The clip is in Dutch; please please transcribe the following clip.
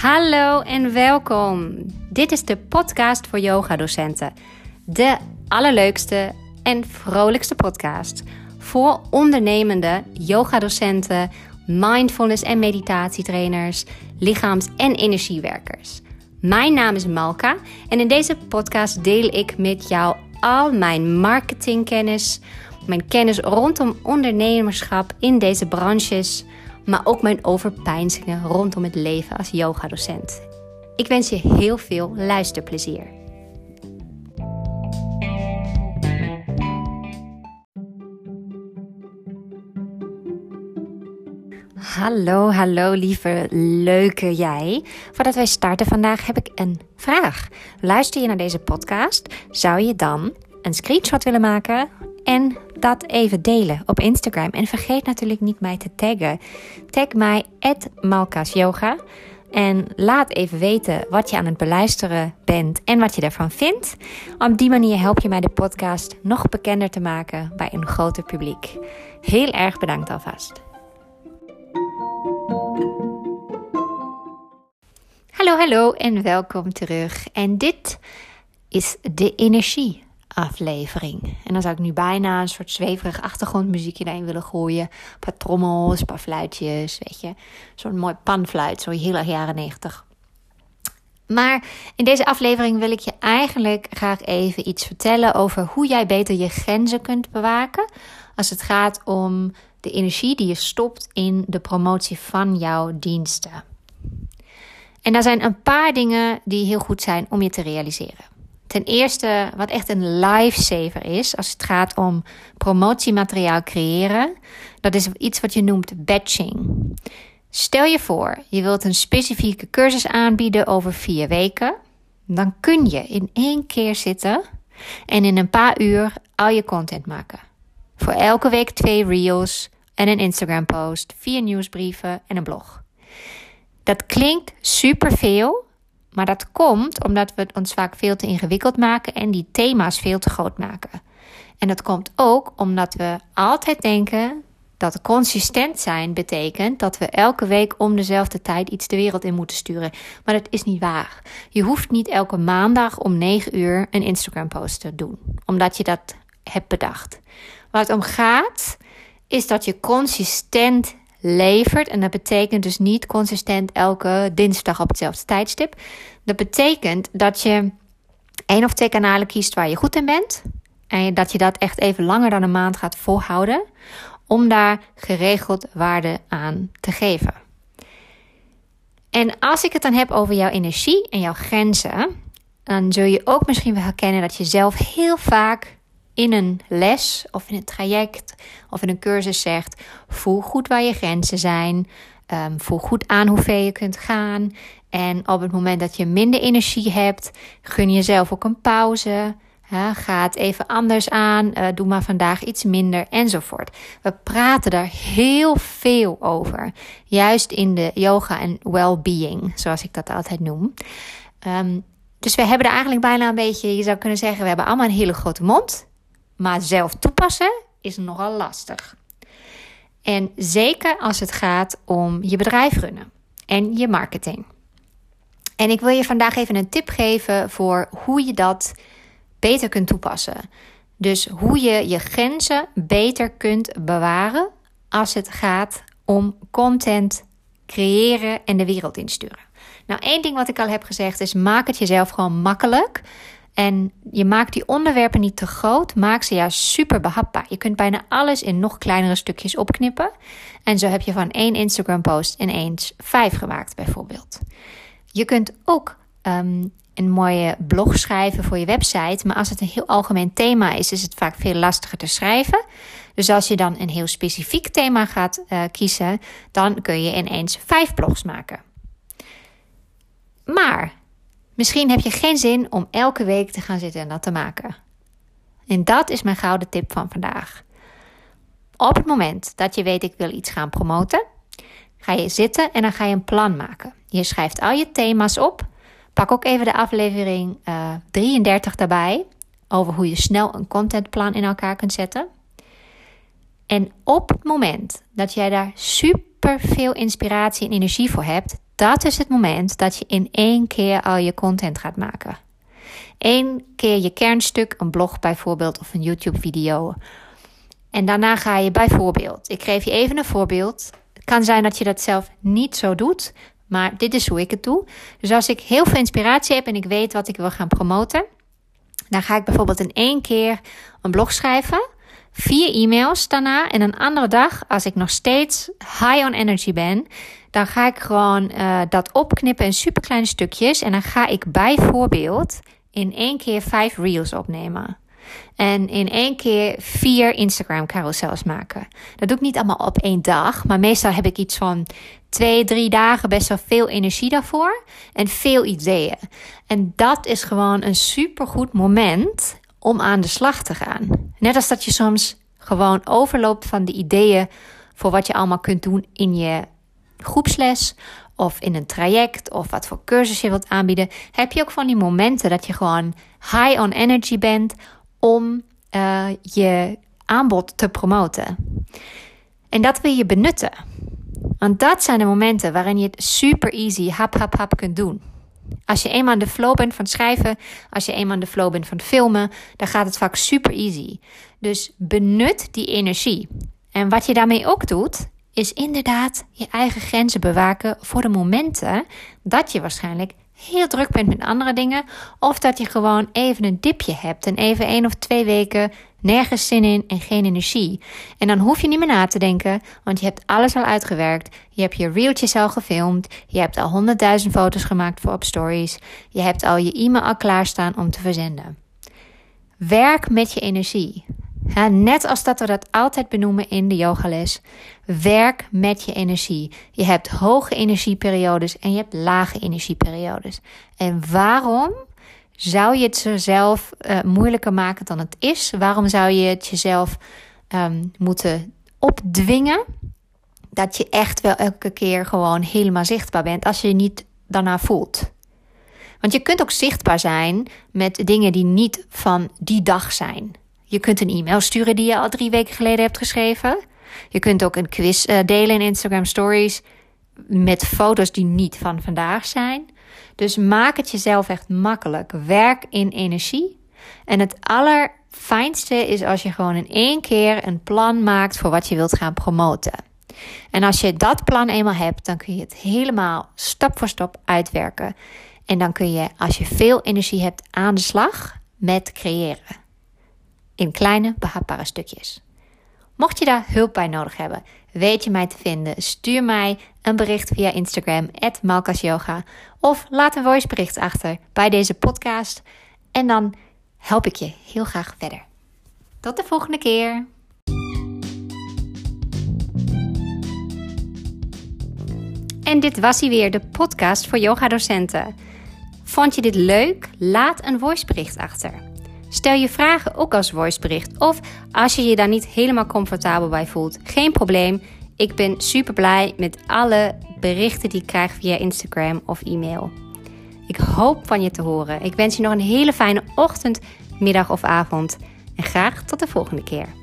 Hallo en welkom. Dit is de podcast voor yogadocenten. De allerleukste en vrolijkste podcast voor ondernemende yogadocenten, mindfulness en meditatietrainers, lichaams- en energiewerkers. Mijn naam is Malka en in deze podcast deel ik met jou al mijn marketingkennis, mijn kennis rondom ondernemerschap in deze branches maar ook mijn overpeinzingen rondom het leven als yogadocent. Ik wens je heel veel luisterplezier. Hallo, hallo lieve leuke jij. Voordat wij starten vandaag heb ik een vraag. Luister je naar deze podcast? Zou je dan een screenshot willen maken en dat even delen op Instagram. En vergeet natuurlijk niet mij te taggen. Tag mij @malkasyoga en laat even weten wat je aan het beluisteren bent en wat je ervan vindt. Op die manier help je mij de podcast nog bekender te maken bij een groter publiek. Heel erg bedankt alvast. Hallo, hallo en welkom terug. En dit is de energie aflevering. En dan zou ik nu bijna een soort zweverig achtergrondmuziekje erin willen gooien. Een paar trommels, een paar fluitjes, weet je. Zo'n mooi panfluit, zo heel erg jaren negentig. Maar in deze aflevering wil ik je eigenlijk graag even iets vertellen over hoe jij beter je grenzen kunt bewaken als het gaat om de energie die je stopt in de promotie van jouw diensten. En daar zijn een paar dingen die heel goed zijn om je te realiseren. Ten eerste, wat echt een lifesaver is als het gaat om promotiemateriaal creëren, dat is iets wat je noemt batching. Stel je voor, je wilt een specifieke cursus aanbieden over vier weken. Dan kun je in één keer zitten en in een paar uur al je content maken. Voor elke week twee reels en een Instagram post, vier nieuwsbrieven en een blog. Dat klinkt superveel, maar dat komt omdat we het ons vaak veel te ingewikkeld maken en die thema's veel te groot maken. En dat komt ook omdat we altijd denken dat consistent zijn betekent dat we elke week om dezelfde tijd iets de wereld in moeten sturen. Maar dat is niet waar. Je hoeft niet elke maandag om 9 uur een Instagram post te doen, omdat je dat hebt bedacht. Waar het om gaat, is dat je consistent levert. En dat betekent dus niet consistent elke dinsdag op hetzelfde tijdstip. Dat betekent dat je één of twee kanalen kiest waar je goed in bent. En dat je dat echt even langer dan een maand gaat volhouden. Om daar geregeld waarde aan te geven. En als ik het dan heb over jouw energie en jouw grenzen, dan zul je ook misschien wel herkennen dat je zelf heel vaak in een les of in een traject of in een cursus zegt: voel goed waar je grenzen zijn. Um, voel goed aan hoe ver je kunt gaan. En op het moment dat je minder energie hebt, gun jezelf ook een pauze. ga het even anders aan. Uh, doe maar vandaag iets minder enzovoort. We praten daar heel veel over. Juist in de yoga en well-being, zoals ik dat altijd noem. Um, dus we hebben er eigenlijk bijna een beetje, je zou kunnen zeggen, we hebben allemaal een hele grote mond. Maar zelf toepassen is nogal lastig. En zeker als het gaat om je bedrijf runnen en je marketing. En ik wil je vandaag even een tip geven voor hoe je dat beter kunt toepassen. Dus hoe je je grenzen beter kunt bewaren als het gaat om content creëren en de wereld insturen. Nou, één ding wat ik al heb gezegd is: maak het jezelf gewoon makkelijk. En je maakt die onderwerpen niet te groot, maak ze juist super behapbaar. Je kunt bijna alles in nog kleinere stukjes opknippen. En zo heb je van één Instagram post ineens vijf gemaakt, bijvoorbeeld. Je kunt ook ehm, een mooie blog schrijven voor je website. Maar als het een heel algemeen thema is, is het vaak veel lastiger te schrijven. Dus als je dan een heel specifiek thema gaat uh, kiezen, dan kun je ineens vijf blogs maken. Maar Misschien heb je geen zin om elke week te gaan zitten en dat te maken. En dat is mijn gouden tip van vandaag. Op het moment dat je weet ik wil iets gaan promoten, ga je zitten en dan ga je een plan maken. Je schrijft al je thema's op. Pak ook even de aflevering uh, eh, 33 daarbij over hoe je snel een contentplan in elkaar kunt zetten. En op het moment dat jij daar super veel inspiratie en energie voor hebt, dat is het moment dat je in één keer al je content gaat maken. Eén keer je kernstuk, een blog bijvoorbeeld of een YouTube-video. En daarna ga je bijvoorbeeld, ik geef je even een voorbeeld. Het kan zijn dat je dat zelf niet zo doet, maar dit is hoe ik het doe. Dus als ik heel veel inspiratie heb en ik weet wat ik wil gaan promoten, dan ga ik bijvoorbeeld in één keer een blog schrijven, vier e-mails daarna en een andere dag, als ik nog steeds high on energy ben, dan ga ik gewoon uh, dat opknippen in superkleine stukjes en dan ga ik bijvoorbeeld in één keer vijf reels opnemen. En in één keer vier Instagram carousels maken. Dat doe ik niet allemaal op één dag. Maar meestal heb ik iets van twee, drie dagen best wel veel energie daarvoor. En veel ideeën. En dat is gewoon een supergoed moment om aan de slag te gaan. Net als dat je soms gewoon overloopt van de ideeën voor wat je allemaal kunt doen in je groepsles of in een traject of wat voor cursus je wilt aanbieden, heb je ook van die momenten dat je gewoon high on energy bent om uh, je aanbod te promoten. En dat wil je benutten. Want dat zijn de momenten waarin je het super easy hap hap hap kunt doen. Als je eenmaal in de flow bent van schrijven, als je eenmaal in de flow bent van filmen, dan gaat het vaak super easy. Dus benut die energie. En wat je daarmee ook doet, is inderdaad je eigen grenzen bewaken voor de momenten dat je waarschijnlijk heel druk bent met andere dingen. Of dat je gewoon even een dipje hebt en even één of twee weken nergens zin in en geen energie. En dan hoef je niet meer na te denken, want je hebt alles al uitgewerkt. Je hebt je reeltjes al gefilmd. Je hebt al honderdduizend foto's gemaakt voor op stories. Je hebt al je e-mail al klaarstaan om te verzenden. Werk met je energie. Ja, net als dat we dat altijd benoemen in de yogales. Werk met je energie. Je hebt hoge energieperiodes en je hebt lage energieperiodes. En waarom zou je het jezelf uh, moeilijker maken dan het is? Waarom zou je het jezelf um, moeten opdwingen? Dat je echt wel elke keer gewoon helemaal zichtbaar bent als je je niet daarna voelt. Want je kunt ook zichtbaar zijn met dingen die niet van die dag zijn. Je kunt een e-mail sturen die je al drie weken geleden hebt geschreven. Je kunt ook een quiz uh, delen in Instagram Stories met foto's die niet van vandaag zijn. Dus maak het jezelf echt makkelijk. Werk in energie. En het allerfijnste is als je gewoon in één keer een plan maakt voor wat je wilt gaan promoten. En als je dat plan eenmaal hebt, dan kun je het helemaal stap voor stap uitwerken. En dan kun je, als je veel energie hebt, aan de slag met creëren in kleine behapbare stukjes. Mocht je daar hulp bij nodig hebben, weet je mij te vinden. Stuur mij een bericht via Instagram, @malkasyoga, of laat een voicebericht achter bij deze podcast. En dan help ik je heel graag verder. Tot de volgende keer. En dit was hij weer, de podcast voor yogadocenten. Vond je dit leuk? Laat een voicebericht achter. Stel je vragen ook als voicebericht of als je je daar niet helemaal comfortabel bij voelt. Geen probleem. Ik ben super blij met alle berichten die ik krijg via Instagram of e-mail. Ik hoop van je te horen. Ik wens je nog een hele fijne ochtend, middag of avond. En graag tot de volgende keer.